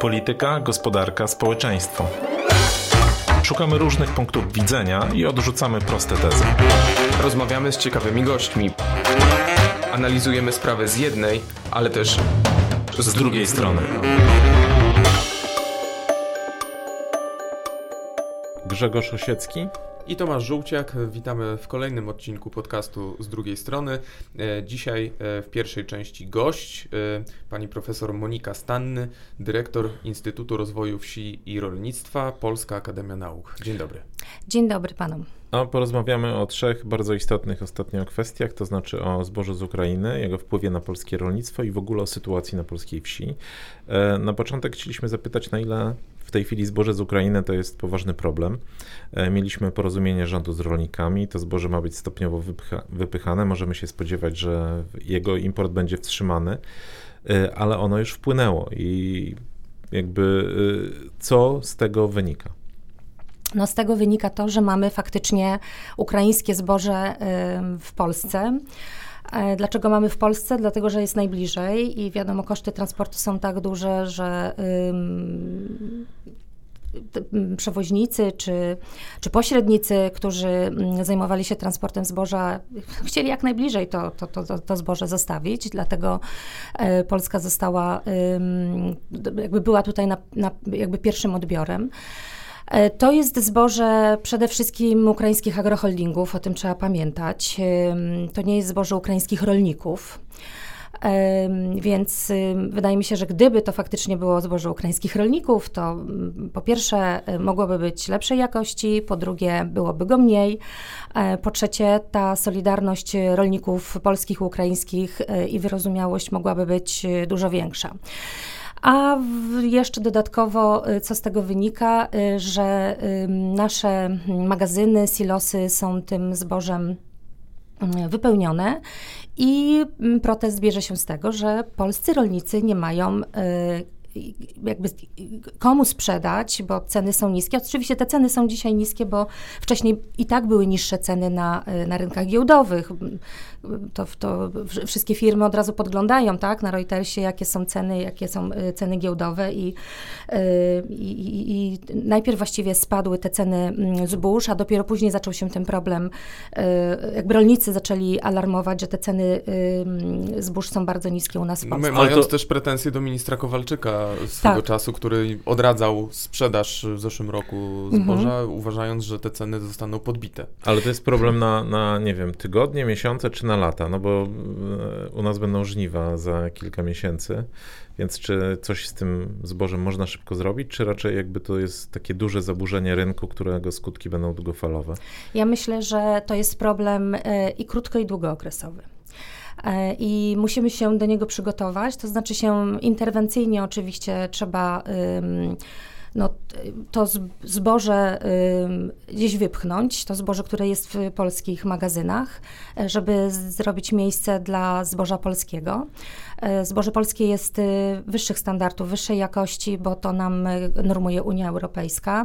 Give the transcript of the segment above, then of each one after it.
Polityka, gospodarka, społeczeństwo. Szukamy różnych punktów widzenia i odrzucamy proste tezy. Rozmawiamy z ciekawymi gośćmi. Analizujemy sprawę z jednej, ale też z drugiej strony. Grzegorz Osiecki i Tomasz Żółciak. Witamy w kolejnym odcinku podcastu z drugiej strony. E, dzisiaj e, w pierwszej części gość, e, pani profesor Monika Stanny, dyrektor Instytutu Rozwoju Wsi i Rolnictwa, Polska Akademia Nauk. Dzień dobry. Dzień dobry panom. A porozmawiamy o trzech bardzo istotnych ostatnio kwestiach, to znaczy o zbożu z Ukrainy, jego wpływie na polskie rolnictwo i w ogóle o sytuacji na polskiej wsi. Na początek chcieliśmy zapytać, na ile w tej chwili zboże z Ukrainy to jest poważny problem. E, mieliśmy porozumienie rządu z rolnikami, to zboże ma być stopniowo wypycha, wypychane. Możemy się spodziewać, że jego import będzie wstrzymany, e, ale ono już wpłynęło i jakby e, co z tego wynika? No z tego wynika to, że mamy faktycznie ukraińskie zboże w Polsce. E, dlaczego mamy w Polsce? Dlatego, że jest najbliżej i wiadomo, koszty transportu są tak duże, że przewoźnicy czy, czy pośrednicy, którzy zajmowali się transportem zboża, chcieli jak najbliżej to, to, to, to zboże zostawić, dlatego e, Polska została, jakby była tutaj na, na jakby pierwszym odbiorem. E, to jest zboże przede wszystkim ukraińskich agroholdingów, o tym trzeba pamiętać. To nie jest zboże ukraińskich rolników. Więc wydaje mi się, że gdyby to faktycznie było zboże ukraińskich rolników, to mm, po pierwsze mogłoby być lepszej jakości, po drugie byłoby go mniej, e, po trzecie ta solidarność rolników polskich, ukraińskich e, i wyrozumiałość mogłaby być dużo większa. A jeszcze dodatkowo, y, co z tego wynika, y, że nasze magazyny, silosy są tym zbożem wypełnione i protest bierze się z tego, że polscy rolnicy nie mają y, jakby komu sprzedać, bo ceny są niskie. Oczywiście te ceny są dzisiaj niskie, bo wcześniej i tak były niższe ceny na, na rynkach giełdowych to, to wszystkie firmy od razu podglądają, tak, na Reutersie, jakie są ceny, jakie są y, ceny giełdowe i, y, i, i najpierw właściwie spadły te ceny mm, zbóż, a dopiero później zaczął się ten problem, y, jakby rolnicy zaczęli alarmować, że te ceny zbóż są bardzo niskie u nas w Polsce. Mając to... też pretensje do ministra Kowalczyka swego tak. czasu, który odradzał sprzedaż w zeszłym roku zboża, mhm. uważając, że te ceny zostaną podbite. Ale to jest problem na, na nie wiem, tygodnie, miesiące czy na lata, no bo e, u nas będą żniwa za kilka miesięcy, więc czy coś z tym zbożem można szybko zrobić, czy raczej jakby to jest takie duże zaburzenie rynku, którego skutki będą długofalowe? Ja myślę, że to jest problem e, i krótko i długookresowy e, i musimy się do niego przygotować. To znaczy się interwencyjnie oczywiście trzeba no, to zboże gdzieś wypchnąć, to zboże, które jest w polskich magazynach, e, żeby zrobić miejsce dla zboża polskiego. E, zboże polskie jest y, wyższych standardów, wyższej jakości, bo to nam y, normuje Unia Europejska.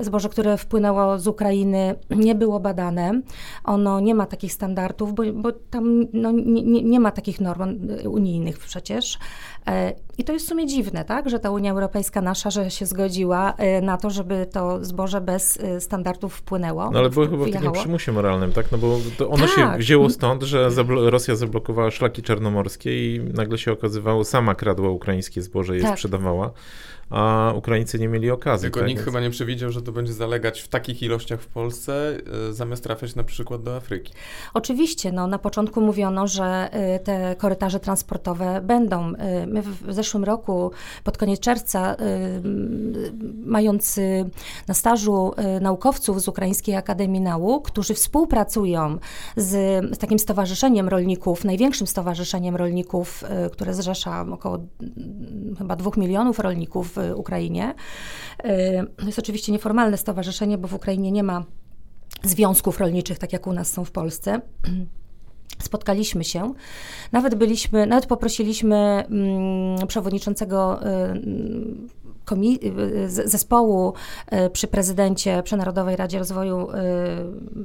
Zboże, które wpłynęło z Ukrainy, nie było badane. Ono nie ma takich standardów, bo, bo tam no, nie, nie ma takich norm unijnych przecież. E, I to jest w sumie dziwne, tak, że ta Unia Europejska nasza, że się zgodziła na to, żeby to zboże bez standardów wpłynęło. No ale było chyba w takim przymusie moralnym, tak? No bo ono tak. się wzięło stąd, że Rosja zablokowała szlaki czarnomorskie i nagle nagle się okazywało, sama kradła ukraińskie zboże i je tak. sprzedawała, a Ukraińcy nie mieli okazji. Tylko tak? nikt chyba nie przewidział, że to będzie zalegać w takich ilościach w Polsce, y, zamiast trafiać na przykład do Afryki. Oczywiście, no, na początku mówiono, że y, te korytarze transportowe będą. Y, my w zeszłym roku, pod koniec czerwca, mając na stażu naukowców z Ukraińskiej Akademii Nauk, którzy współpracują z, z takim stowarzyszeniem rolników, największym stowarzyszeniem rolników, które zrzesza około chyba dwóch milionów rolników Ukrainie. To jest oczywiście nieformalne stowarzyszenie, bo w Ukrainie nie ma związków rolniczych, tak jak u nas są w Polsce. Spotkaliśmy się, nawet byliśmy, nawet poprosiliśmy mm, przewodniczącego y, zespołu przy prezydencie, przy Narodowej Radzie Rozwoju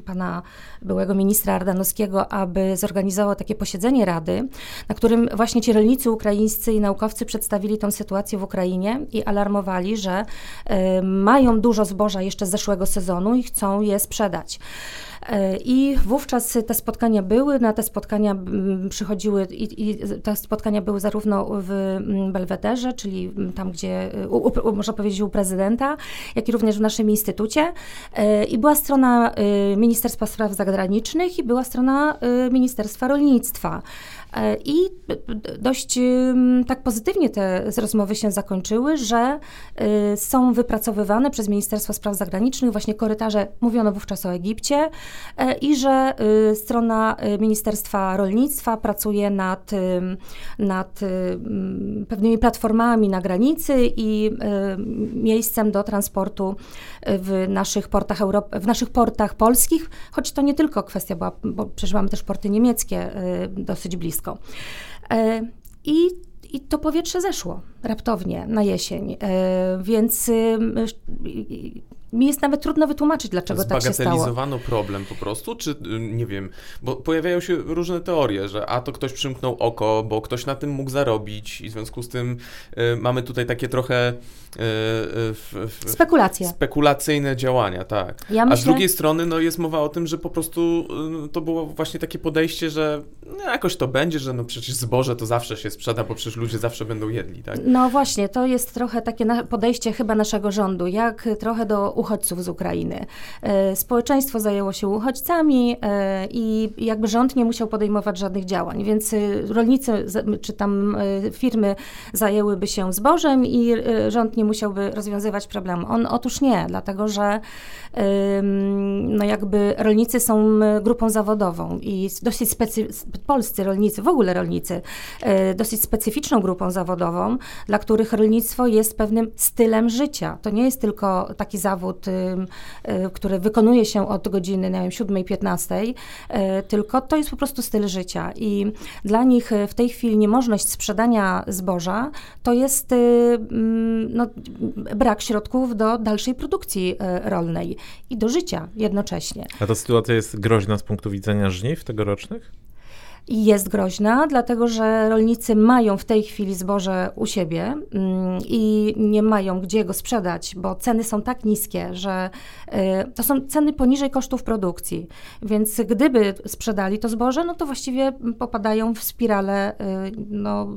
pana byłego ministra Ardanowskiego, aby zorganizował takie posiedzenie Rady, na którym właśnie ci rolnicy ukraińscy i naukowcy przedstawili tą sytuację w Ukrainie i alarmowali, że mają dużo zboża jeszcze z zeszłego sezonu i chcą je sprzedać. E, I wówczas te spotkania były, na te spotkania mm, przychodziły i, i te spotkania były zarówno w mm, Belwederze, czyli tam, gdzie, u, u, można powiedzieć, u prezydenta, jak i również w naszym instytucie. E, I była strona Ministerstwa Spraw Zagranicznych i była strona Ministerstwa Rolnictwa. E, I dość tak pozytywnie te rozmowy się zakończyły, że y, są wypracowywane przez Ministerstwo Spraw Zagranicznych właśnie korytarze, mówiono wówczas o Egipcie, e, i że y, strona y, Ministerstwa Rolnictwa pracuje nad, nad pewnymi platformami na granicy i miejscem do transportu w naszych portach, Europ- w naszych portach polskich, choć to nie tylko kwestia była, bo przecież mamy też porty niemieckie dosyć blisko E, I i to powietrze zeszło raptownie na jesień, e, więc mi jest nawet trudno wytłumaczyć, dlaczego tak się stało. Zbagatelizowano problem po prostu, czy nie wiem, bo pojawiają się różne teorie, że a to ktoś przymknął oko, bo ktoś na tym mógł zarobić i w związku z tym y, mamy tutaj takie trochę y, y, spekulacje. spekulacyjne działania, tak. Ja a myślę... z drugiej strony no, jest mowa o tym, że po prostu to było właśnie takie podejście, że no, jakoś to będzie, że no przecież zboże to zawsze się sprzeda, bo przecież ludzie zawsze będą jedli, tak? No właśnie, to jest trochę takie podejście chyba naszego rządu, jak trochę do uchodźców z Ukrainy. Społeczeństwo zajęło się uchodźcami i jakby rząd nie musiał podejmować żadnych działań, więc rolnicy czy tam firmy zajęłyby się zbożem i rząd nie musiałby rozwiązywać problemu. On otóż nie, dlatego że no jakby rolnicy są grupą zawodową i dosyć specyficzną, polscy rolnicy, w ogóle rolnicy, dosyć specyficzną grupą zawodową, dla których rolnictwo jest pewnym stylem życia. To nie jest tylko taki zawód, y, który wykonuje się od godziny, nie wiem, 7-15, y, tylko to jest po prostu styl życia i dla nich w tej chwili niemożność sprzedania zboża to jest y, no, brak środków do dalszej produkcji rolnej i do życia jednocześnie. A ta sytuacja jest groźna z punktu widzenia żniw tegorocznych? I jest groźna, dlatego że rolnicy mają w tej chwili zboże u siebie mm, i nie mają gdzie go sprzedać, bo ceny są tak niskie, że y, to są ceny poniżej kosztów produkcji. Więc gdyby sprzedali to zboże, no to właściwie popadają w spiralę y, no,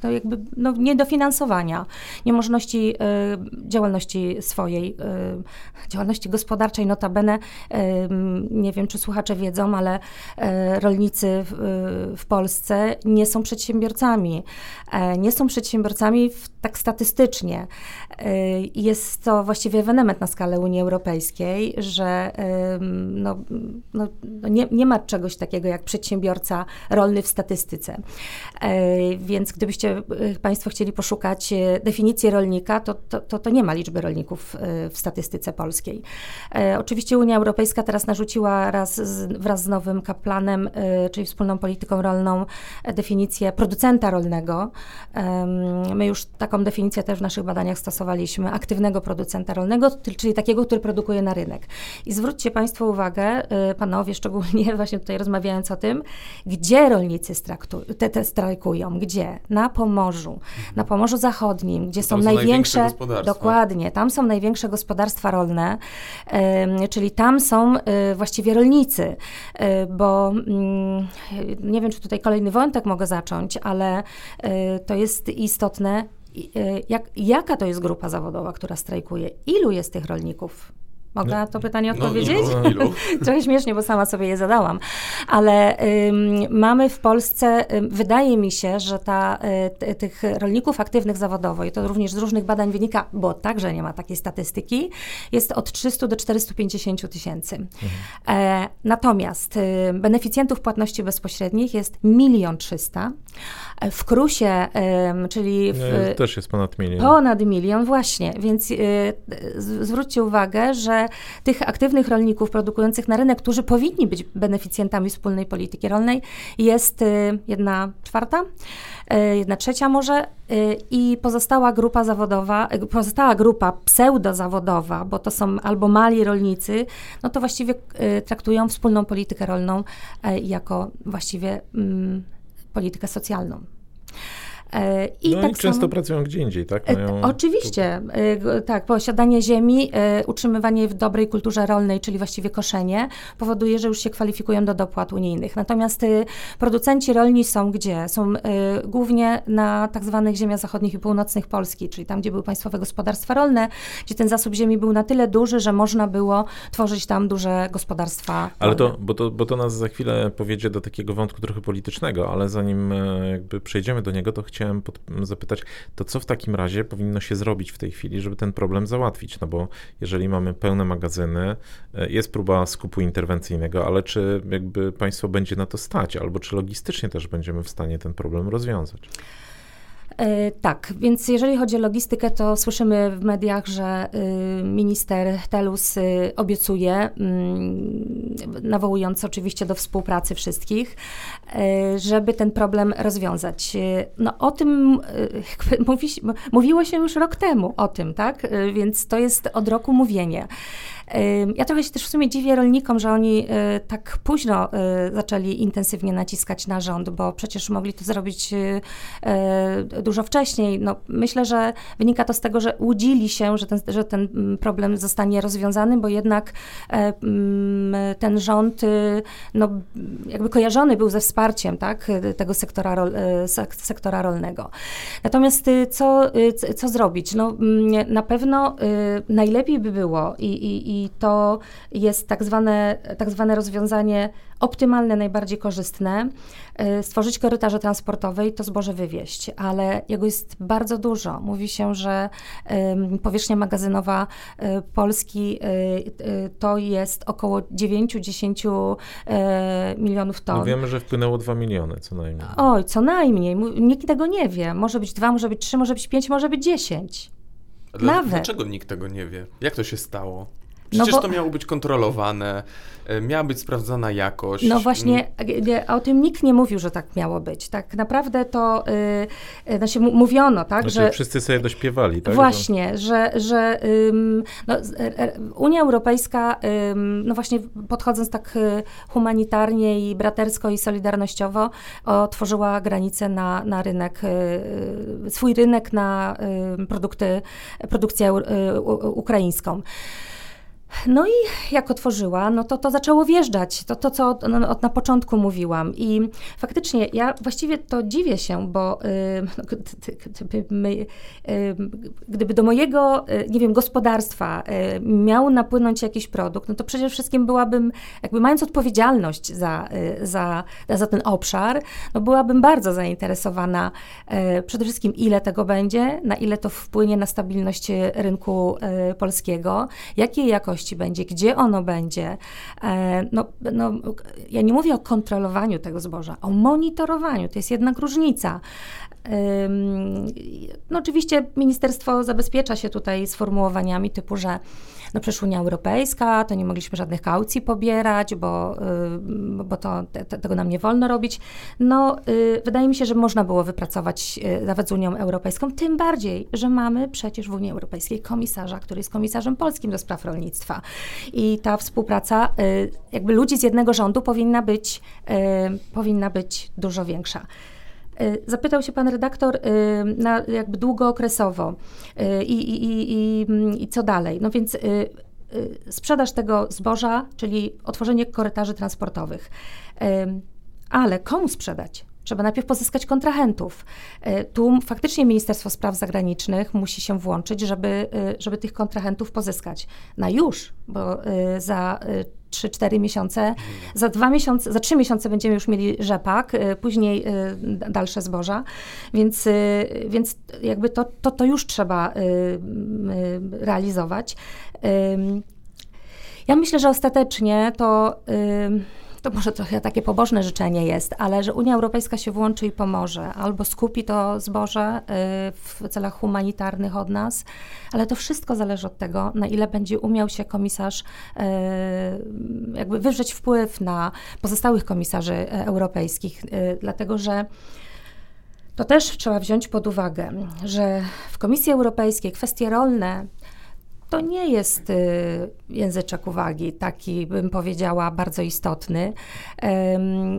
to jakby no, niedofinansowania, niemożności y, działalności swojej, działalności gospodarczej. Notabene, nie wiem czy słuchacze wiedzą, ale rolnicy w Polsce nie są przedsiębiorcami. E, nie są przedsiębiorcami w, tak statystycznie. E, jest to właściwie ewenement na skalę Unii Europejskiej, że no, no, no, nie, nie ma czegoś takiego jak przedsiębiorca rolny w statystyce. E, więc gdybyście Państwo chcieli poszukać definicji rolnika, to, to, to, to nie ma liczby rolników w statystyce polskiej. Oczywiście Unia Europejska teraz narzuciła raz z, wraz z nowym kaplanem, czyli wspólną wspólną polityką rolną definicję producenta rolnego. My już taką definicję też w naszych badaniach stosowaliśmy, aktywnego producenta rolnego, czyli takiego, który produkuje na rynek. I zwróćcie Państwo uwagę, y, panowie, szczególnie właśnie tutaj rozmawiając o tym, gdzie rolnicy te, te strajkują, gdzie? Na Pomorzu, na Pomorzu Zachodnim, gdzie są, są największe, dokładnie, tam są największe gospodarstwa rolne, czyli tam są y, właściwie rolnicy, y, bo mm, nie wiem, czy tutaj kolejny wątek mogę zacząć, ale y, to jest istotne, y, jak, jaka to jest grupa zawodowa, która strajkuje? Ilu jest tych rolników? Mogę na to pytanie no, odpowiedzieć? No, ilu? Trochę śmiesznie, bo sama sobie je zadałam. Ale ym, mamy w Polsce, ym, wydaje mi się, że ta, y, tych rolników aktywnych zawodowo, i to również z różnych badań wynika, bo także nie ma takiej statystyki, jest od 300 do 450 tysięcy. Mhm. E, natomiast y, beneficjentów płatności bezpośrednich jest milion trzysta. W Krusie, czyli w, też jest ponad milion. Ponad milion, właśnie. Więc y, zwróćcie uwagę, że tych aktywnych rolników produkujących na rynek, którzy powinni być beneficjentami wspólnej polityki rolnej, jest jedna czwarta. E, jedna trzecia może i pozostała grupa zawodowa, pozostała grupa pseudozawodowa, bo to są albo mali rolnicy, no to właściwie traktują wspólną politykę rolną jako właściwie mm, politykę socjalną. E, I no tak i często samo, pracują gdzie indziej, tak? E, Mają oczywiście, tu... tak. Posiadanie ziemi, e, utrzymywanie jej w dobrej kulturze rolnej, czyli właściwie koszenie, powoduje, że już się kwalifikują do dopłat unijnych. Natomiast producenci rolni są gdzie? Są głównie na tak zwanych ziemiach zachodnich i północnych Polski, czyli tam, gdzie były państwowe gospodarstwa rolne, gdzie ten zasób ziemi był na tyle duży, że można było tworzyć tam duże gospodarstwa Ale to bo, to, bo to nas za chwilę powiedzie do takiego wątku trochę politycznego, ale zanim jakby przejdziemy do niego, to chciałem chciałem pod, zapytać, to co w takim razie powinno się zrobić w tej chwili, żeby ten problem załatwić? No bo jeżeli mamy pełne magazyny, e, jest próba skupu interwencyjnego, ale czy jakby państwo będzie na to stać, albo czy logistycznie też będziemy w stanie ten problem rozwiązać? E, tak, więc jeżeli chodzi o logistykę, to słyszymy w mediach, że y, minister Telus y, obiecuje, mm, nawołując oczywiście do współpracy wszystkich, y, żeby ten problem rozwiązać. No o tym mówi, mówiło się już rok temu, o tym, tak? Więc to jest od roku mówienie. Ja trochę się też w sumie dziwię rolnikom, że oni y, tak późno y, zaczęli intensywnie naciskać na rząd, bo przecież mogli to zrobić y, dużo wcześniej. No, myślę, że wynika to z tego, że łudzili się, że ten, że ten mm, problem zostanie rozwiązany, bo jednak e, mm, ten rząd no, jakby kojarzony był ze wsparciem tak, tego sektora, rol, sektora rolnego. Natomiast co, co zrobić? No, mm, na pewno najlepiej by było i, i, i to jest tak zwane, tak zwane rozwiązanie optymalne, najbardziej korzystne, y, stworzyć korytarze transportowe i to zboże wywieźć, ale jego jest bardzo dużo. Mówi się, że powierzchnia magazynowa y, Polski y, to jest około 9-10 milionów ton. No wiemy, że wpłynęło 2 miliony co najmniej. Oj, co najmniej. Nikt tego nie wie. Może być 2, może być 3, może być 5, może być 10. Nawet. Dlaczego nikt tego nie wie? Jak to się stało? Przecież no bo... to miało być kontrolowane, e, miała być sprawdzana jakość. No właśnie, mm. o tym nikt nie mówił, że tak miało być. Tak naprawdę to yy, znaczy mówiono, tak, znaczy, że... Wszyscy sobie dośpiewali, tak? Właśnie, że, że ym, no, Unia Europejska, ym, no właśnie podchodząc tak y, humanitarnie i bratersko i solidarnościowo, otworzyła granicę na, na rynek, y, swój rynek na y, produkty, produkcję ukraińską. No i jak otworzyła, no to to zaczęło wjeżdżać. To, to co od, no, od na początku mówiłam. I faktycznie ja właściwie to dziwię się, bo gdyby, my, y, gdyby do mojego, y, nie wiem, gospodarstwa y, miał napłynąć jakiś produkt, no to przede wszystkim byłabym, jakby mając odpowiedzialność za, za, za ten obszar, no byłabym bardzo zainteresowana przede wszystkim ile tego będzie, na ile to wpłynie na stabilność rynku polskiego, jakiej jakości będzie, gdzie ono będzie. E, no, no, ja nie mówię o kontrolowaniu tego zboża, o monitorowaniu. To jest jednak różnica. No oczywiście ministerstwo zabezpiecza się tutaj sformułowaniami typu, że no przecież Unia Europejska, to nie mogliśmy żadnych kaucji pobierać, bo, y, bo to, te, tego nam nie wolno robić. No, y, wydaje mi się, że można było wypracować y, nawet z Unią Europejską, tym bardziej, że mamy przecież w Unii Europejskiej komisarza, który jest komisarzem polskim do spraw rolnictwa. I ta współpraca jakby ludzi z jednego rządu powinna być, powinna być dużo większa. Y, zapytał się pan redaktor y, na jakby długookresowo y, i, i, i, i co dalej. No więc sprzedaż tego zboża, czyli otworzenie korytarzy transportowych. Ale komu sprzedać? Trzeba najpierw pozyskać kontrahentów. Tu faktycznie Ministerstwo Spraw Zagranicznych musi się włączyć, żeby, żeby tych kontrahentów pozyskać. Na już, bo za 3-4 miesiące. Za dwa miesiące, za trzy miesiące będziemy już mieli rzepak, później dalsze zboża, więc, więc jakby to, to, to już trzeba realizować. Ja myślę, że ostatecznie to to może trochę takie pobożne życzenie jest, ale że Unia Europejska się włączy i pomoże, albo skupi to zboże w celach humanitarnych od nas, ale to wszystko zależy od tego, na ile będzie umiał się komisarz jakby wywrzeć wpływ na pozostałych komisarzy europejskich, dlatego że to też trzeba wziąć pod uwagę, że w Komisji Europejskiej kwestie rolne to nie jest y, języczek uwagi, taki bym powiedziała bardzo istotny.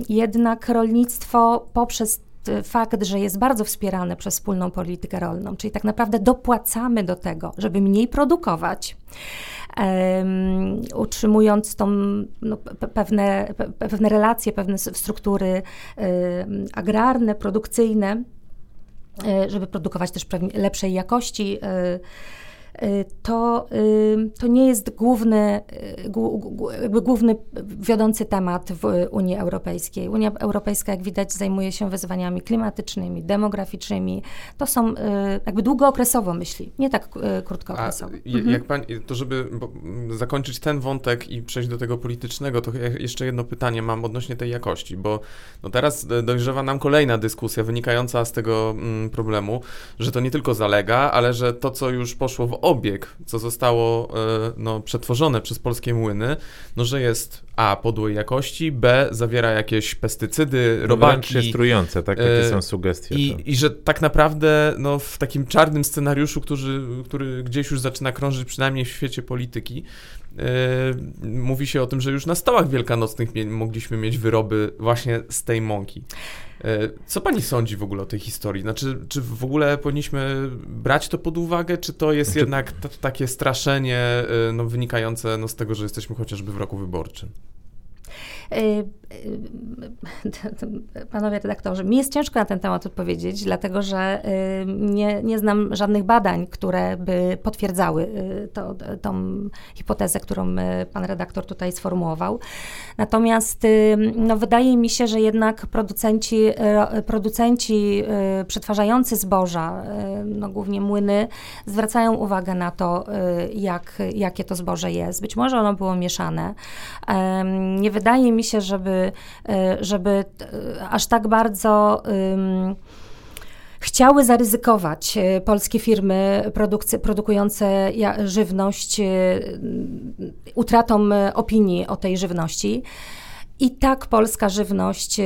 Jednak rolnictwo poprzez fakt, że jest bardzo wspierane przez wspólną politykę rolną, czyli tak naprawdę dopłacamy do tego, żeby mniej produkować, um, utrzymując tą, no, pewne, pewne relacje, pewne struktury um, agrarne, produkcyjne, żeby produkować też lepszej jakości Y, to, y, to nie jest główny, y, główny wiodący temat w Unii Europejskiej. Unia Europejska, jak widać, zajmuje się wyzwaniami klimatycznymi, demograficznymi. To są jakby długookresowo myśli, nie tak krótkookresowo. A mhm. jak pan, to żeby zakończyć ten wątek i przejść do tego politycznego, to jeszcze jedno pytanie mam odnośnie tej jakości, bo no teraz dojrzewa nam kolejna dyskusja wynikająca z tego mm, problemu, że to nie tylko zalega, ale że to, co już poszło w obieg, co zostało e, no, przetworzone przez polskie młyny, no, że jest A, podłej jakości, B, zawiera jakieś pestycydy, robaki. Wręcz trujące, tak? Takie e, są sugestie. I, I że tak naprawdę no, w takim czarnym scenariuszu, który, który gdzieś już zaczyna krążyć, przynajmniej w świecie polityki, mówi się o tym, że już na stołach wielkanocnych mogliśmy mieć wyroby właśnie z tej mąki. Yy, co pani sądzi w ogóle o tej historii? Znaczy, czy w ogóle powinniśmy brać to pod uwagę, czy to jest znaczy... jednak takie straszenie yy, no, wynikające no, z tego, że jesteśmy chociażby w roku wyborczym? Y, y, panowie redaktorzy, mi jest ciężko na ten temat odpowiedzieć, dlatego że nie, nie znam żadnych badań, które by potwierdzały to, tą hipotezę, którą pan redaktor tutaj sformułował. Natomiast no, wydaje mi się, że jednak producenci, producenci przetwarzający zboża, no, głównie młyny, zwracają uwagę na to, jak, jakie to zboże jest. Być może ono było mieszane. Nie wydaje mi mi się, żeby, e, żeby e, aż tak bardzo chciały zaryzykować e, polskie firmy produkujące żywność utratą opinii o tej żywności. I tak polska żywność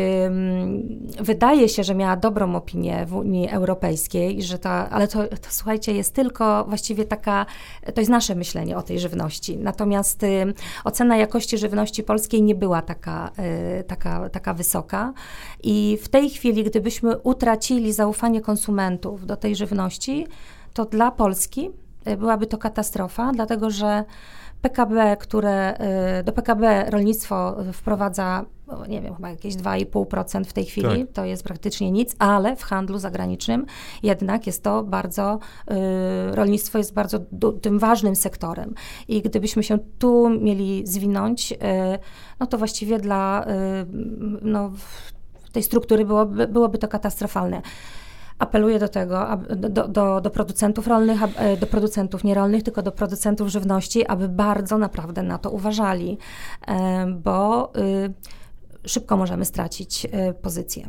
wydaje się, że miała dobrą opinię w Unii Europejskiej, że ta, ale to, to słuchajcie, jest tylko właściwie taka, to jest nasze myślenie o tej żywności. Natomiast ocena jakości żywności polskiej nie była taka, y, taka, taka wysoka. I w tej chwili, gdybyśmy utracili zaufanie konsumentów do tej żywności, to dla Polski y, byłaby to katastrofa, dlatego że PKB, które y, do PKB rolnictwo wprowadza, nie wiem, chyba jakieś 2,5% w tej chwili, tak. to jest praktycznie nic, ale w handlu zagranicznym jednak jest to bardzo, y, rolnictwo jest bardzo tym ważnym sektorem. I gdybyśmy się tu mieli zwinąć, y, no to właściwie dla no, tej struktury byłoby, byłoby to katastrofalne apeluję do tego, do, do, do, producentów rolnych, e, do producentów nierolnych, tylko do producentów żywności, aby bardzo naprawdę na to uważali, e, bo y, szybko możemy stracić e, pozycję.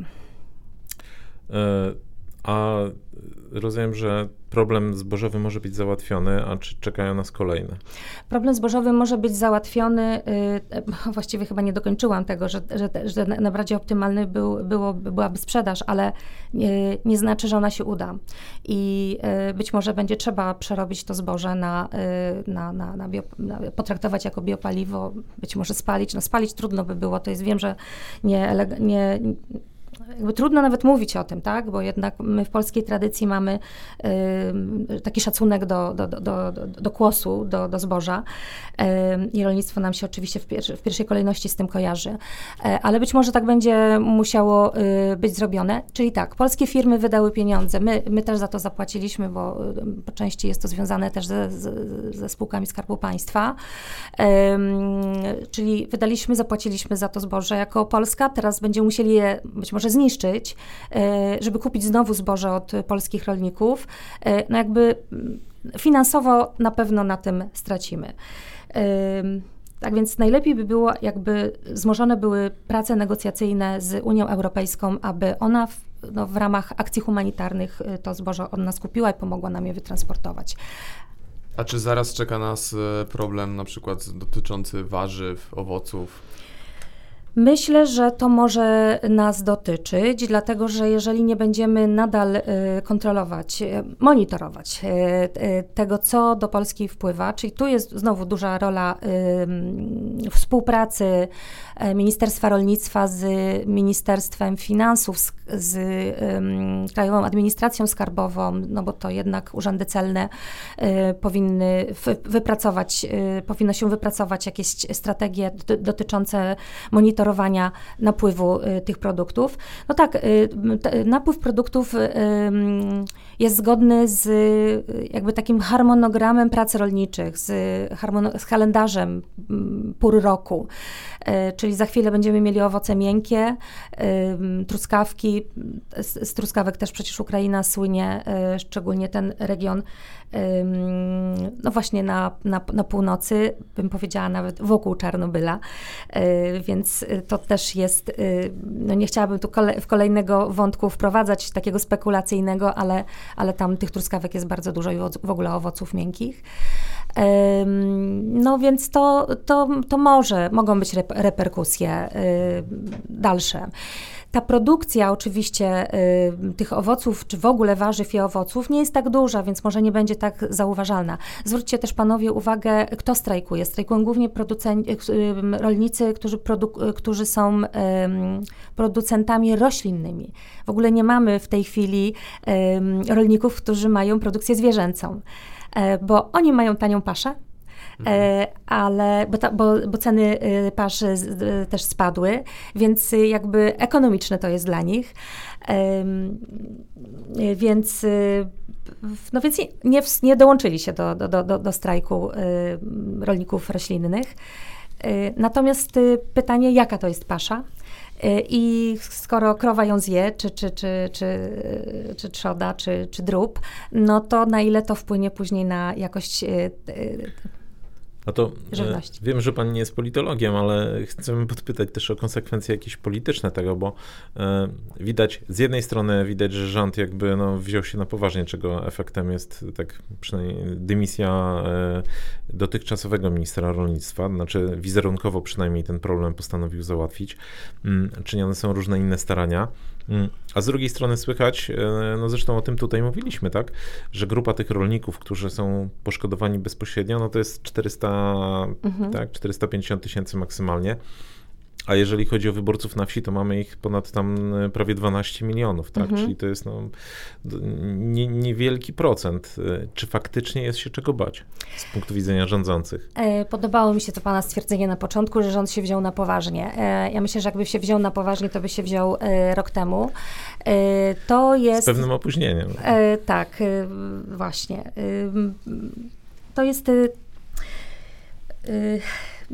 Rozumiem, że problem zbożowy może być załatwiony, a czy czekają nas kolejne? Problem zbożowy może być załatwiony, yy, właściwie chyba nie dokończyłam tego, że, że, że najbardziej optymalny był, było, byłaby sprzedaż, ale yy, nie znaczy, że ona się uda. I yy, być może będzie trzeba przerobić to zboże na, y, na, na, na, bio, na, potraktować jako biopaliwo, być może spalić. No spalić trudno by było, to jest, wiem, że nie, nie jakby trudno nawet mówić o tym, tak? Bo jednak my w polskiej tradycji mamy y, taki szacunek do, do, do, do, do kłosu, do, do zboża y, i rolnictwo nam się oczywiście w, w pierwszej kolejności z tym kojarzy. Y, ale być może tak będzie musiało y, być zrobione. Czyli tak, polskie firmy wydały pieniądze, my, my też za to zapłaciliśmy, bo y, po części jest to związane też ze, ze spółkami Skarbu Państwa. czyli wydaliśmy, zapłaciliśmy za to zboże jako Polska, teraz będziemy musieli je być może zniszczyć, e, żeby kupić znowu zboże od polskich rolników, e, no jakby mm, finansowo na pewno na tym stracimy. Tak więc najlepiej by było, jakby wzmożone były prace negocjacyjne z Unią Europejską, aby ona w, no, w ramach akcji humanitarnych y, to zboże od nas kupiła i pomogła nam je wytransportować. A czy zaraz czeka nas e, problem na przykład dotyczący warzyw, owoców? Myślę, że to może nas dotyczyć, dlatego że jeżeli nie będziemy nadal y, kontrolować, y, monitorować y, tego, co do Polski wpływa, czyli tu jest znowu duża rola współpracy e, Ministerstwa Rolnictwa z Ministerstwem Finansów, z, Krajową Administracją Skarbową, no bo to jednak urzędy celne powinny wypracować, powinno się wypracować jakieś strategie dotyczące monitorowania monitorowania napływu y, tych produktów. No tak, y, napływ produktów y, jest zgodny z jakby takim harmonogramem prac rolniczych, z, z kalendarzem mm, pór roku. Czyli za chwilę będziemy mieli owoce miękkie, truskawki. Z, z truskawek też przecież Ukraina słynie, szczególnie ten region no właśnie na, na, na północy, bym powiedziała nawet wokół Czarnobyla, e, więc to też jest, e, no nie chciałabym tu kole, w kolejnego wątku wprowadzać takiego spekulacyjnego, ale, ale tam tych truskawek jest bardzo dużo i w ogóle owoców miękkich. No więc to, to, to może, mogą być reperkusje dalsze. Ta produkcja oczywiście y, tych owoców, czy w ogóle warzyw i owoców nie jest tak duża, więc może nie będzie tak zauważalna. Zwróćcie też panowie uwagę, kto strajkuje. Strajkują głównie producenci, y, y, rolnicy, którzy, produ- którzy są y, producentami roślinnymi. W ogóle nie mamy w tej chwili rolników, którzy mają produkcję zwierzęcą, bo oni mają tanią paszę, E, ale, bo, ta, bo, bo ceny y, pasz y, też spadły, więc jakby ekonomiczne to jest dla nich. Więc y, no więc nie, nie dołączyli się do, do, do, do strajku rolników roślinnych. Natomiast pytanie, jaka to jest pasza? I skoro krowa ją zje, czy, czy, czy, czy, czy trzoda, czy, czy drób, no to na ile to wpłynie później na jakość no to e, wiem, że pan nie jest politologiem, ale chcemy podpytać też o konsekwencje jakieś polityczne tego, bo e, widać, z jednej strony widać, że rząd jakby no, wziął się na poważnie, czego efektem jest tak przynajmniej dymisja e, dotychczasowego ministra rolnictwa, znaczy wizerunkowo przynajmniej ten problem postanowił załatwić. Mm, czynione są różne inne starania. A z drugiej strony słychać, e, no zresztą o tym tutaj mówiliśmy, tak, że grupa tych rolników, którzy są poszkodowani bezpośrednio, no to jest 400, mhm. tak, 450 tysięcy maksymalnie. A jeżeli chodzi o wyborców na wsi, to mamy ich ponad tam e, prawie 12 milionów, tak? Mhm. Czyli to jest no, nie, niewielki procent. E, czy faktycznie jest się czego bać z punktu widzenia rządzących? E, podobało mi się to pana stwierdzenie na początku, że rząd się wziął na poważnie. Ja myślę, że jakby się wziął na poważnie, to by się wziął rok temu. To jest... Z pewnym opóźnieniem. Tak, właśnie. To jest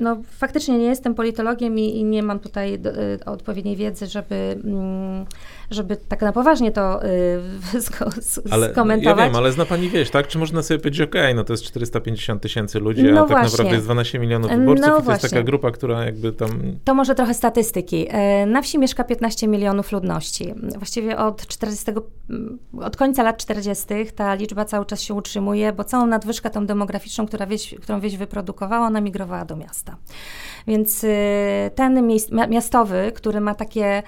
no, faktycznie nie jestem politologiem i, i nie mam tutaj do, y, odpowiedniej wiedzy, żeby, mm, żeby tak na poważnie to y, skomentować. Ja wiem, ale zna pani wieś, tak? Czy można sobie powiedzieć, okej, okay, no to jest 450 tysięcy ludzi, no a tak właśnie. naprawdę jest 12 milionów wyborców no i to właśnie. jest taka grupa, która jakby tam... To może trochę statystyki. E, na wsi mieszka 15 milionów ludności. Właściwie od 40, mm, od końca lat 40. ta liczba cały czas się utrzymuje, bo całą nadwyżkę tą demograficzną, która wieś, którą wieś wyprodukowała, ona migrowała do miasta. Więc y, ten miastowy, który ma takie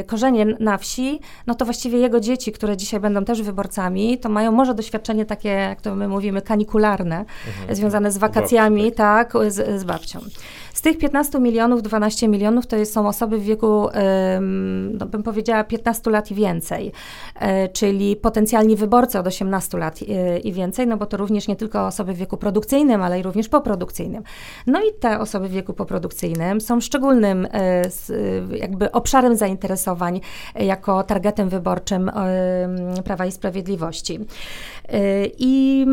y, korzenie na wsi, no to właściwie jego dzieci, które dzisiaj będą też wyborcami, to mają może doświadczenie takie, jak to my mówimy, kanikularne, mhm. związane z wakacjami, tak, z, z babcią. Z tych 15 milionów, 12 milionów to są osoby w wieku, no bym powiedziała, 15 lat i więcej, e, czyli potencjalni wyborcy od 18 lat i więcej, no bo to również nie tylko osoby w wieku produkcyjnym, ale i również poprodukcyjnym. No i te osoby w wieku poprodukcyjnym są szczególnym e, jakby obszarem zainteresowań jako targetem wyborczym Prawa i Sprawiedliwości. I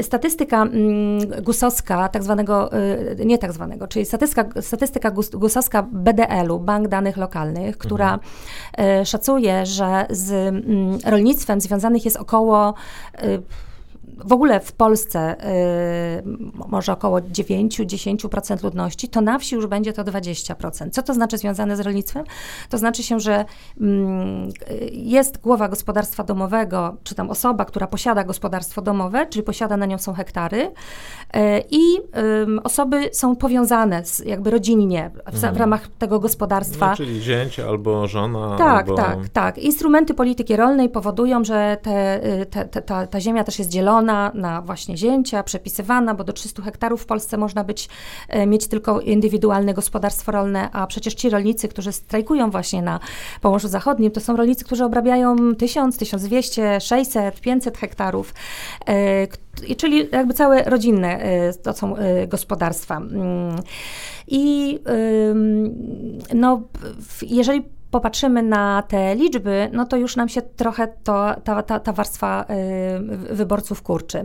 statystyka gusowska, tak zwanego, nie tak zwanego, czyli statystyka, statystyka gusowska BDL-u, Bank Danych Lokalnych, która mhm. Szacuje, że z rolnictwem związanych jest około w ogóle w Polsce może około 9-10% ludności, to na wsi już będzie to 20%. Co to znaczy związane z rolnictwem? To znaczy się, że mm, jest głowa gospodarstwa domowego, czy tam osoba, która posiada gospodarstwo domowe, czyli posiada na nią są hektary i osoby są powiązane z, jakby rodzinnie w, w mhm. ramach tego gospodarstwa. No, czyli zięć albo żona. Tak, albo... tak, tak. Instrumenty polityki rolnej powodują, że te, te, te, ta, ta ziemia też jest dzielona na właśnie zięcia, przepisywana, bo do 300 hektarów w Polsce można być, e, mieć tylko indywidualne gospodarstwo rolne, a przecież ci rolnicy, którzy strajkują właśnie na Pomorzu Zachodnim, to są rolnicy, którzy obrabiają 1000, 1200, 600, 500 hektarów, e, czyli jakby całe rodzinne e, to są gospodarstwa. Mm. I no, jeżeli popatrzymy na te liczby, no to już nam się trochę to, ta, ta, ta warstwa y, wyborców kurczy.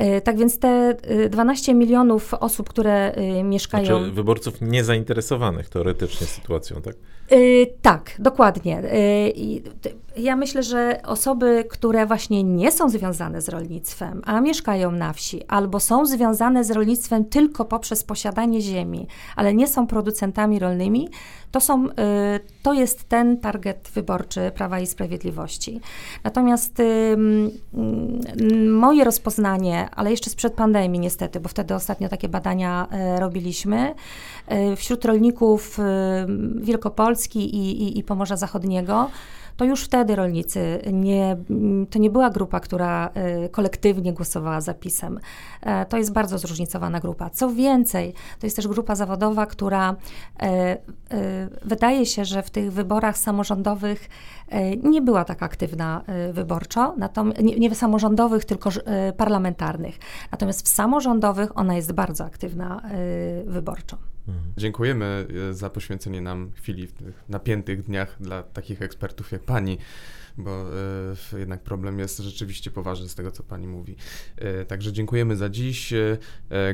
Y, tak więc te 12 y, milionów osób, które mieszkają. Znaczy wyborców niezainteresowanych teoretycznie sytuacją, tak? tak, dokładnie. Ja myślę, że osoby, które właśnie nie są związane z rolnictwem, a mieszkają na wsi, albo są związane z rolnictwem tylko poprzez posiadanie ziemi, ale nie są producentami rolnymi, to, są, y, to jest ten target wyborczy Prawa i Sprawiedliwości. Natomiast moje rozpoznanie, ale jeszcze sprzed pandemii niestety, bo wtedy ostatnio takie badania e, robiliśmy, e, wśród rolników Wielkopolski i, i, i Pomorza Zachodniego, to już wtedy rolnicy, nie, to nie była grupa, która e, kolektywnie głosowała za PiSem. E, to jest bardzo zróżnicowana grupa. Co więcej, to jest też grupa zawodowa, która e, wydaje się, że w tych wyborach samorządowych nie była tak aktywna wyborczo, nie, nie samorządowych, tylko parlamentarnych. Natomiast w samorządowych ona jest bardzo aktywna wyborczo. Mhm. Dziękujemy e, za poświęcenie nam chwili w tych napiętych dniach dla takich ekspertów jak pani, bo y, jednak problem jest rzeczywiście poważny z tego, co pani mówi. Y, także dziękujemy za dziś. Y,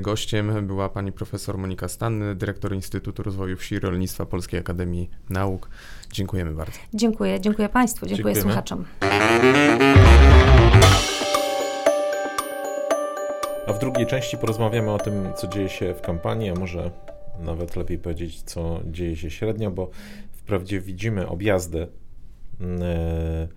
gościem była pani profesor Monika Stanny, dyrektor Instytutu Rozwoju Wsi i Rolnictwa Polskiej Akademii Nauk. Dziękujemy bardzo. Dziękuję, dziękuję państwu, dziękuję Dziękujemy. słuchaczom. A w drugiej części porozmawiamy o tym, co dzieje się w kampanii, a może nawet lepiej powiedzieć, co dzieje się średnio, bo wprawdzie widzimy objazdy mm, e,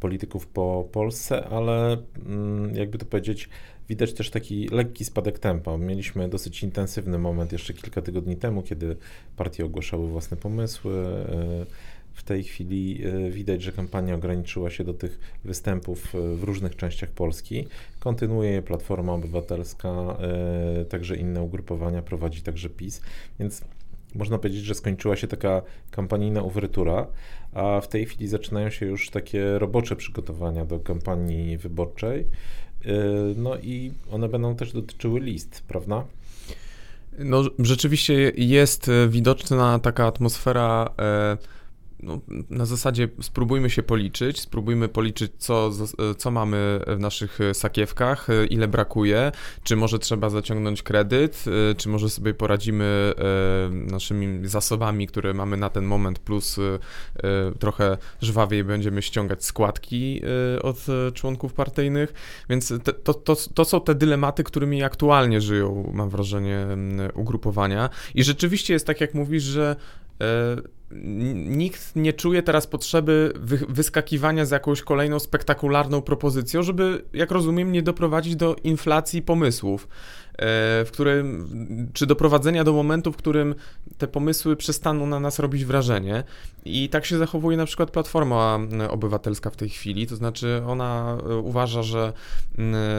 polityków po Polsce, ale mm, jakby to powiedzieć, widać też taki lekki spadek tempa. Mieliśmy dosyć intensywny moment jeszcze kilka tygodni temu, kiedy partie ogłaszały własne pomysły. E, w tej chwili e, widać, że kampania ograniczyła się do tych występów e, w różnych częściach Polski. Kontynuuje je Platforma Obywatelska, e, także inne ugrupowania, prowadzi także PiS, więc można powiedzieć, że skończyła się taka kampanijna uwertura, a w tej chwili zaczynają się już takie robocze przygotowania do kampanii wyborczej. No i one będą też dotyczyły list, prawda? No, rzeczywiście jest widoczna taka atmosfera. No, na zasadzie spróbujmy się policzyć, spróbujmy policzyć, co, co mamy w naszych sakiewkach, ile brakuje, czy może trzeba zaciągnąć kredyt, czy może sobie poradzimy e, naszymi zasobami, które mamy na ten moment, plus e, trochę żwawiej będziemy ściągać składki e, od członków partyjnych, więc to, to, to są te dylematy, którymi aktualnie żyją, mam wrażenie, ugrupowania. I rzeczywiście jest tak, jak mówisz, że nikt nie czuje teraz potrzeby wy, wyskakiwania z jakąś kolejną spektakularną propozycją, żeby, jak rozumiem, nie doprowadzić do inflacji pomysłów, e, w którym, czy doprowadzenia do momentu, w którym te pomysły przestaną na nas robić wrażenie. I tak się zachowuje na przykład Platforma Obywatelska w tej chwili, to znaczy ona e, uważa, że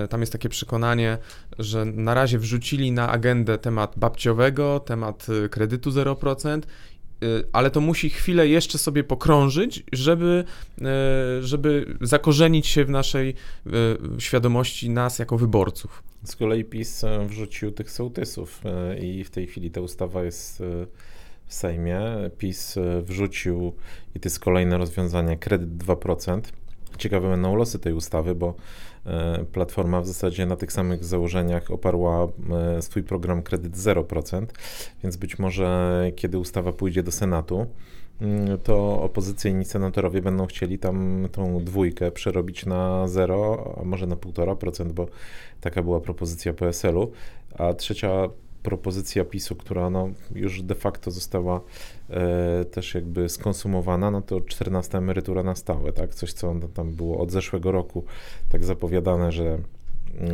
tam jest takie przekonanie, że na razie wrzucili na agendę temat babciowego, temat e, kredytu 0% Y, ale to musi chwilę jeszcze sobie pokrążyć, żeby, y, żeby zakorzenić się w naszej y, świadomości nas jako wyborców. Z kolei PiS e, wrzucił tych sołtysów e, i w tej chwili ta ustawa jest e, w Sejmie. PiS wrzucił, i to jest kolejne rozwiązanie, kredyt 2%. Ciekawe będą losy tej ustawy, bo platforma w zasadzie na tych samych założeniach oparła e, swój program kredyt 0%, więc być może kiedy ustawa pójdzie do Senatu, mm, to opozycyjni senatorowie będą chcieli tam tą dwójkę przerobić na zero, a może na 1,5%, bo taka była propozycja PSL-u. A trzecia propozycja PiSu, która no, już de facto została e, też jakby skonsumowana, no to 14 emerytura na stałe, tak? Coś, co tam było od zeszłego roku tak zapowiadane, że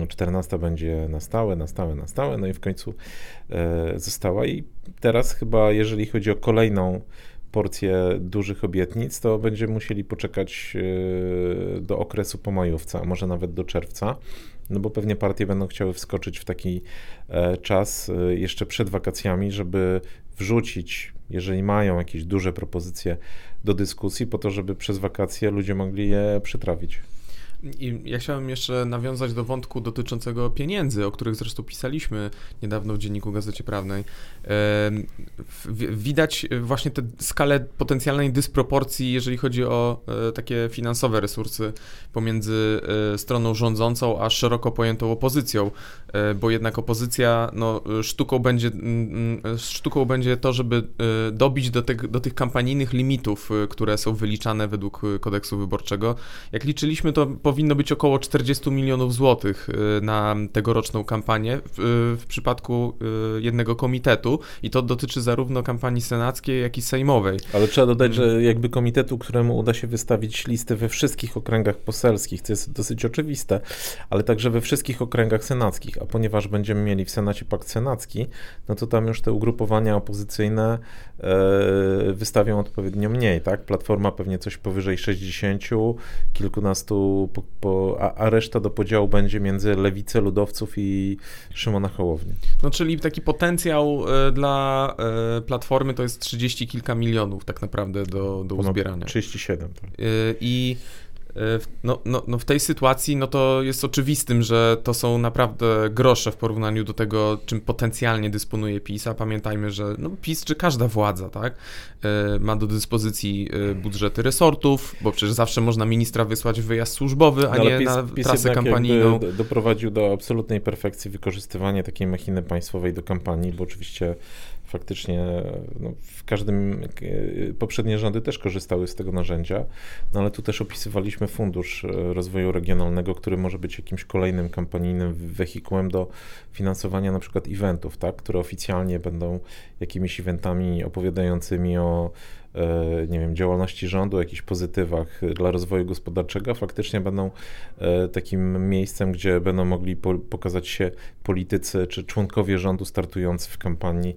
14 mm, będzie na stałe, na stałe, na stałe, no i w końcu e, została. I teraz chyba, jeżeli chodzi o kolejną porcję dużych obietnic, to będziemy musieli poczekać e, do okresu pomajówca, a może nawet do czerwca, no bo pewnie partie będą chciały wskoczyć w taki e, czas e, jeszcze przed wakacjami, żeby wrzucić, jeżeli mają jakieś duże propozycje do dyskusji, po to, żeby przez wakacje ludzie mogli je przytrawić. I ja chciałem jeszcze nawiązać do wątku dotyczącego pieniędzy, o których zresztą pisaliśmy niedawno w Dzienniku Gazecie Prawnej. Widać właśnie tę skalę potencjalnej dysproporcji, jeżeli chodzi o e, takie finansowe resursy pomiędzy e, stroną rządzącą a szeroko pojętą opozycją, e, bo jednak opozycja, no, sztuką będzie, sztuką będzie to, żeby dobić do, tych, do tych kampanijnych limitów, które są wyliczane według kodeksu wyborczego. Jak liczyliśmy, to powinno być około 40 milionów złotych y, na tegoroczną kampanię w, w przypadku y, jednego komitetu i to dotyczy zarówno kampanii senackiej, jak i sejmowej. Ale trzeba dodać, że jakby komitetu, któremu uda się wystawić listy we wszystkich okręgach poselskich, to jest dosyć oczywiste, ale także we wszystkich okręgach senackich, a ponieważ będziemy mieli w Senacie pakt senacki, no to tam już te ugrupowania opozycyjne e, wystawią odpowiednio mniej, tak? Platforma pewnie coś powyżej 60, kilkunastu po, po, a, a, reszta do podziału będzie między lewicę ludowców i Szymona Hołowni. No czyli taki potencjał y, dla y, Platformy to jest 30 kilka milionów tak naprawdę do, do uzbierania. 37. Tak. Y, I E, no, no, no w tej sytuacji no to jest oczywistym, że to są naprawdę grosze w porównaniu do tego, czym potencjalnie dysponuje PiS, a pamiętajmy, że no PiS czy każda władza, tak, e, ma do dyspozycji e, budżety resortów, bo przecież zawsze można ministra wysłać w wyjazd służbowy, a no, nie PiS, na PiS trasę kampanijną. doprowadził do absolutnej perfekcji wykorzystywania takiej machiny państwowej do kampanii, bo oczywiście faktycznie no, w każdym, poprzednie rządy też korzystały z tego narzędzia, no ale tu też opisywaliśmy Fundusz Rozwoju Regionalnego, który może być jakimś kolejnym kampanijnym wehikułem do finansowania na przykład eventów, tak, które oficjalnie będą jakimiś eventami opowiadającymi o E, nie wiem, działalności rządu, jakichś pozytywach dla rozwoju gospodarczego, faktycznie będą e, takim miejscem, gdzie będą mogli pokazać się politycy czy członkowie rządu startujący w kampanii,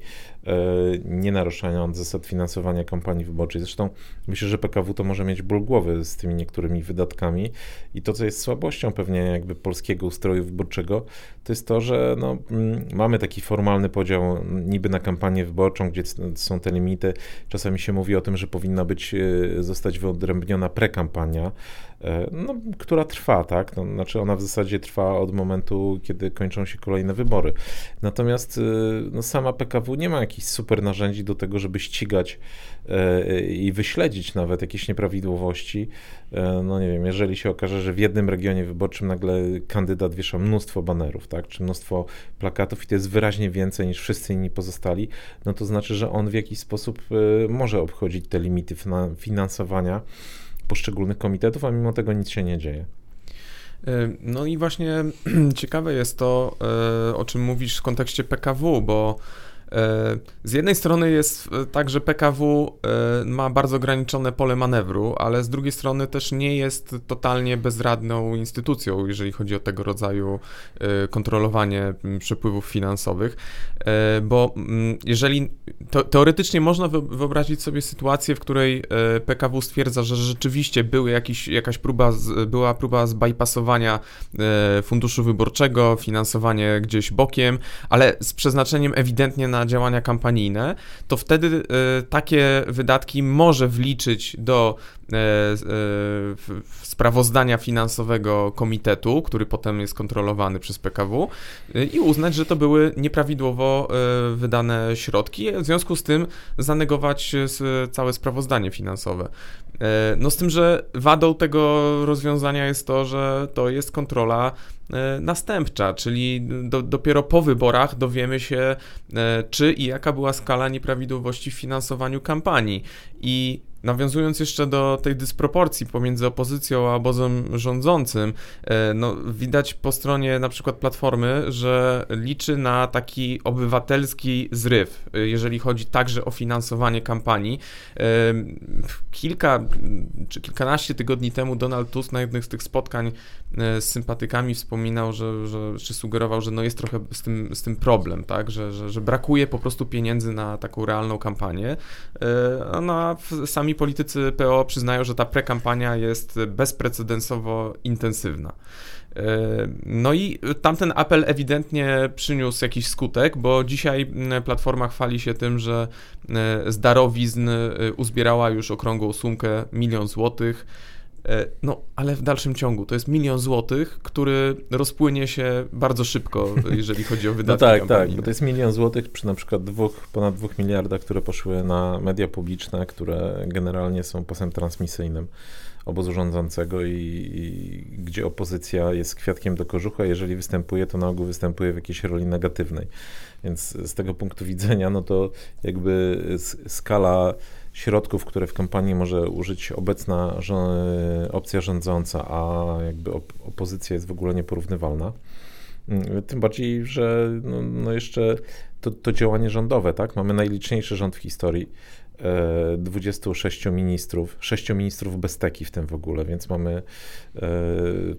nie naruszając zasad finansowania kampanii wyborczej. Zresztą myślę, że PKW to może mieć ból głowy z tymi niektórymi wydatkami i to, co jest słabością pewnie jakby polskiego ustroju wyborczego, to jest to, że no, mm, mamy taki formalny podział niby na kampanię wyborczą, gdzie są te limity. Czasami się mówi o tym, że powinna być, e, zostać wyodrębniona prekampania, e, no, która trwa, tak? No, znaczy ona w zasadzie trwa od momentu, kiedy kończą się kolejne wybory. Natomiast e, no, sama PKW nie ma jakichś super narzędzi do tego, żeby ścigać i wyśledzić nawet jakieś nieprawidłowości. No nie wiem, jeżeli się okaże, że w jednym regionie wyborczym nagle kandydat wiesza mnóstwo banerów, tak, czy mnóstwo plakatów i to jest wyraźnie więcej niż wszyscy inni pozostali, no to znaczy, że on w jakiś sposób może obchodzić te limity finansowania poszczególnych komitetów, a mimo tego nic się nie dzieje. E, no i właśnie ciekawe jest to, e, o czym mówisz w kontekście PKW, bo z jednej strony jest e, tak, że PKW e, ma bardzo ograniczone pole manewru, ale z drugiej strony też nie jest totalnie bezradną instytucją, jeżeli chodzi o tego rodzaju kontrolowanie przepływów finansowych, bo jeżeli teoretycznie można wyobrazić sobie sytuację, w której PKW stwierdza, że rzeczywiście były jakiś, jakaś próba, była próba zbypassowania funduszu wyborczego, finansowanie gdzieś bokiem, ale z przeznaczeniem ewidentnie na działania kampanijne, to wtedy y, takie wydatki może wliczyć do sprawozdania finansowego komitetu, który potem jest kontrolowany przez PKW i uznać, że to były nieprawidłowo wydane środki, w związku z tym zanegować całe sprawozdanie finansowe. E, no z tym, że wadą tego rozwiązania jest to, że to jest kontrola e, następcza, czyli do, dopiero po wyborach dowiemy się, e, czy i jaka była skala nieprawidłowości w finansowaniu kampanii. I Nawiązując jeszcze do tej dysproporcji pomiędzy opozycją a obozem rządzącym, e, no, widać po stronie na przykład Platformy, że liczy na taki obywatelski zryw, e, jeżeli chodzi także o finansowanie kampanii. E, kilka czy kilkanaście tygodni temu Donald Tusk na jednych z tych spotkań z sympatykami wspominał, że, że czy sugerował, że no jest trochę z tym, z tym problem, tak? że, że, że brakuje po prostu pieniędzy na taką realną kampanię. No, a sami sami politycy PO przyznają, że ta prekampania jest bezprecedensowo intensywna. E, no i tamten apel ewidentnie przyniósł jakiś skutek, bo dzisiaj Platforma chwali się tym, że e, z darowizn e, uzbierała już okrągłą sumkę milion złotych. E, no, ale w dalszym ciągu to jest milion złotych, który rozpłynie się bardzo szybko, jeżeli chodzi o wydatki. No tak, tak, bo to jest milion złotych przy na przykład dwóch, ponad dwóch miliardach, które poszły na media publiczne, które generalnie są pasem transmisyjnym obozu rządzącego i, i, gdzie opozycja jest kwiatkiem do kożucha, jeżeli występuje, to na ogół występuje w jakiejś roli negatywnej. Więc z tego punktu widzenia, no to jakby skala środków, które w kampanii może użyć obecna opcja rządząca, a jakby opozycja jest w ogóle nieporównywalna. Mm, tym bardziej, że no, no jeszcze to, to, działanie rządowe, tak? Mamy najliczniejszy rząd w historii. 26 e, ministrów, 6 ministrów bez teki w tym w ogóle, więc mamy e,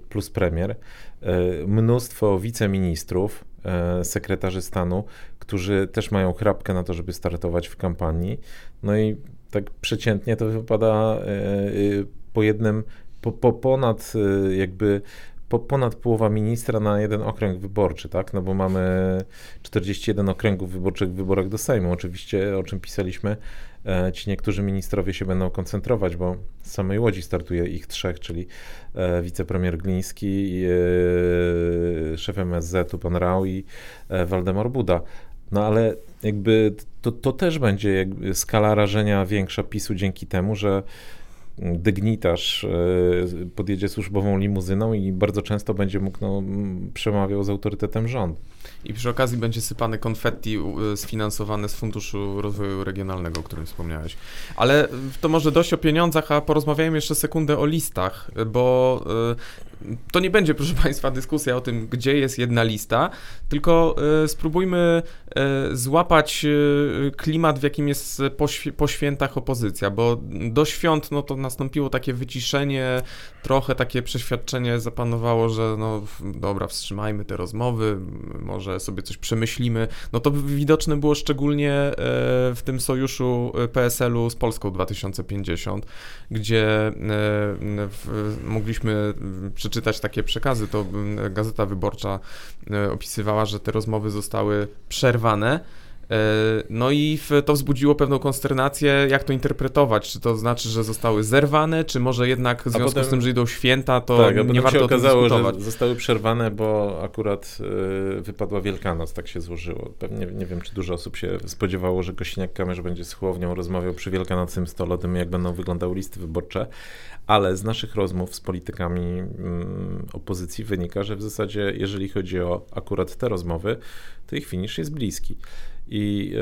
plus premier, e, mnóstwo wiceministrów, sekretarzy stanu, którzy też mają chrapkę na to, żeby startować w kampanii. No i tak przeciętnie to wypada e, e, po jednym, po, po ponad e, jakby po, ponad połowa ministra na jeden okręg wyborczy, tak? No bo mamy 41 okręgów wyborczych w wyborach do Sejmu. Oczywiście, o czym pisaliśmy, ci niektórzy ministrowie się będą koncentrować, bo z samej Łodzi startuje ich trzech, czyli wicepremier Gliński, szef MSZ-u pan Rał i Waldemar Buda. No ale jakby to, to też będzie skala rażenia większa PiSu dzięki temu, że dygnitarz e, podjedzie służbową limuzyną i bardzo często będzie mógł, no, przemawiał z autorytetem rządu. I przy okazji będzie sypane konfetti sfinansowane z Funduszu Rozwoju Regionalnego, o którym wspomniałeś. Ale to może dość o pieniądzach, a porozmawiajmy jeszcze sekundę o listach, bo e, to nie będzie, proszę Państwa, dyskusja o tym, gdzie jest jedna lista, tylko e, spróbujmy e, złapać klimat, w jakim jest po, świętach opozycja, bo do świąt no to nastąpiło takie wyciszenie, trochę takie przeświadczenie zapanowało, że no dobra, wstrzymajmy te rozmowy, może sobie coś przemyślimy. No to widoczne było szczególnie e, w tym sojuszu e, PSL-u z Polską 2050, gdzie e, mogliśmy przeczytać takie przekazy. To Gazeta Wyborcza opisywała, że te rozmowy zostały przerwane E, no i to wzbudziło pewną konsternację, jak to interpretować, czy to znaczy, że zostały zerwane, czy może jednak w związku potem, z tym, że idą święta, to tak, nie warto się okazało, że zostały przerwane, bo akurat wypadła Wielkanoc, tak się złożyło. Pewnie nie wiem, czy dużo osób się spodziewało, że Kośniak-Kamysz będzie z Chłownią rozmawiał przy Wielkanocnym stole o tym, jak będą wyglądały listy wyborcze, ale z naszych rozmów z politykami mm, opozycji wynika, że w zasadzie, jeżeli chodzi o akurat te rozmowy, to ich finisz jest bliski i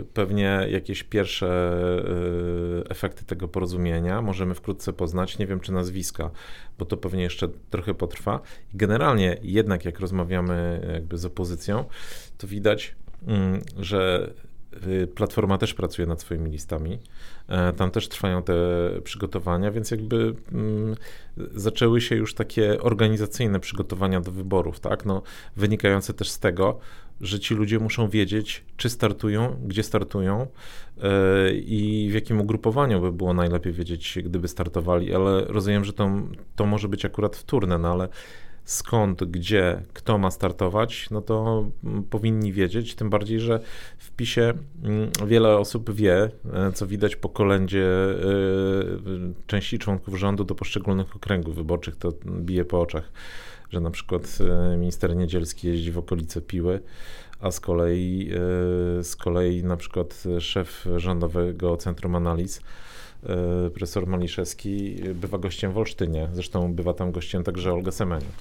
y, pewnie jakieś pierwsze y, efekty tego porozumienia możemy wkrótce poznać. Nie wiem, czy nazwiska, bo to pewnie jeszcze trochę potrwa. Generalnie jednak jak rozmawiamy jakby z opozycją, to widać, mm, że Platforma też pracuje nad swoimi listami. E, tam też trwają te przygotowania, więc jakby mm, zaczęły się już takie organizacyjne przygotowania do wyborów, tak? No, wynikające też z tego, że ci ludzie muszą wiedzieć, czy startują, gdzie startują yy, i w jakim ugrupowaniu by było najlepiej wiedzieć, gdyby startowali, ale rozumiem, że to, to może być akurat wtórne, no ale skąd, gdzie, kto ma startować, no to mm, powinni wiedzieć, tym bardziej, że w PiSie mm, wiele osób wie, e, co widać po kolędzie e, części członków rządu do poszczególnych okręgów wyborczych, to bije po oczach że na przykład e, minister Niedzielski jeździ w okolice Piły, a z kolei, z kolei na przykład szef Rządowego Centrum Analiz profesor Maliszewski bywa gościem w Olsztynie. Zresztą bywa tam gościem także Olga Semeniuk.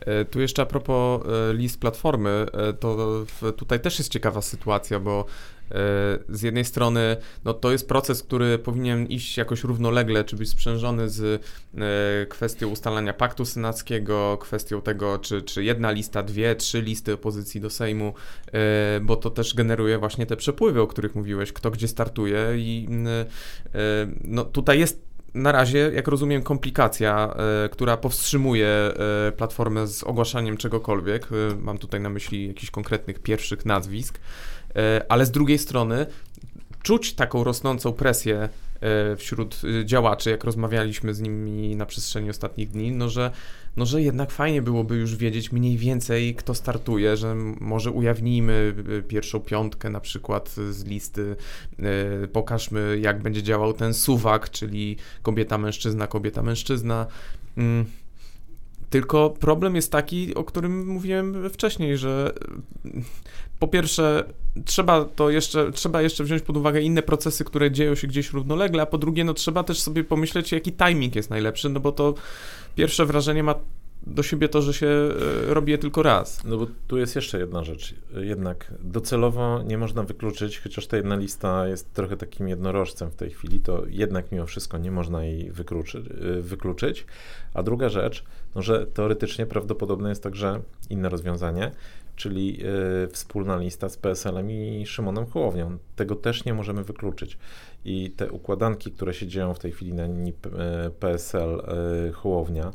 E, tu jeszcze a propos e, list Platformy, e, to tutaj też jest ciekawa sytuacja, bo z jednej strony no to jest proces, który powinien iść jakoś równolegle, czy być sprzężony z kwestią ustalania paktu senackiego, kwestią tego, czy, czy jedna lista, dwie, trzy listy opozycji do Sejmu, bo to też generuje właśnie te przepływy, o których mówiłeś, kto gdzie startuje i no tutaj jest na razie, jak rozumiem, komplikacja, y, która powstrzymuje y, platformę z ogłaszaniem czegokolwiek. Y, mam tutaj na myśli jakichś konkretnych pierwszych nazwisk, ale z drugiej strony czuć taką rosnącą presję wśród działaczy, jak rozmawialiśmy z nimi na przestrzeni ostatnich dni, no że no że jednak fajnie byłoby już wiedzieć mniej więcej, kto startuje, że może ujawnijmy y, pierwszą piątkę na przykład z listy, pokażmy jak będzie działał ten suwak, czyli kobieta, mężczyzna, kobieta, mężczyzna. Mm. Tylko problem jest taki, o którym mówiłem wcześniej, że po pierwsze trzeba to jeszcze, trzeba jeszcze wziąć pod uwagę inne procesy, które dzieją się gdzieś równolegle, a po drugie, no trzeba też sobie pomyśleć, jaki timing jest najlepszy, no bo to pierwsze wrażenie ma do siebie to, że się e, robi je tylko raz. No bo tu jest jeszcze jedna rzecz. Jednak docelowo nie można wykluczyć, chociaż ta jedna lista jest trochę takim jednorożcem w tej chwili, to jednak mimo wszystko nie można jej e, wykluczyć. A druga rzecz, no że teoretycznie prawdopodobne jest także inne rozwiązanie, czyli y, wspólna lista z PSL-em i Szymonem Hołownią. Tego też nie możemy wykluczyć. I te układanki, które się dzieją w tej chwili na linii PSL y, Hołownia,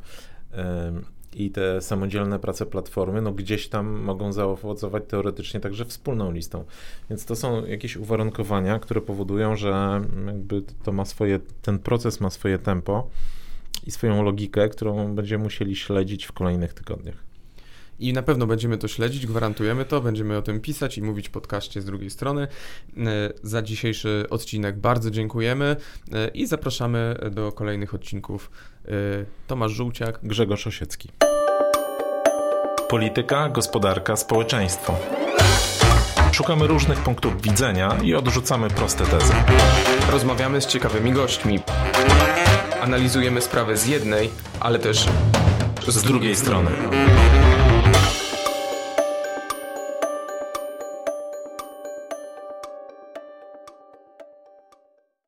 i te samodzielne prace platformy, no gdzieś tam mogą zaowocować teoretycznie także wspólną listą. Więc to są jakieś uwarunkowania, które powodują, że jakby to ma swoje, ten proces ma swoje tempo i swoją logikę, którą będziemy musieli śledzić w kolejnych tygodniach. I na pewno będziemy to śledzić, gwarantujemy to, będziemy o tym pisać i mówić w podcaście z drugiej strony. E, za dzisiejszy odcinek bardzo dziękujemy e, i zapraszamy do kolejnych odcinków. E, Tomasz Żółciak, Grzegorz Osiecki. Polityka, gospodarka, społeczeństwo. Szukamy różnych punktów widzenia i odrzucamy proste tezy. Rozmawiamy z ciekawymi gośćmi. Analizujemy sprawę z jednej, ale też z drugiej strony.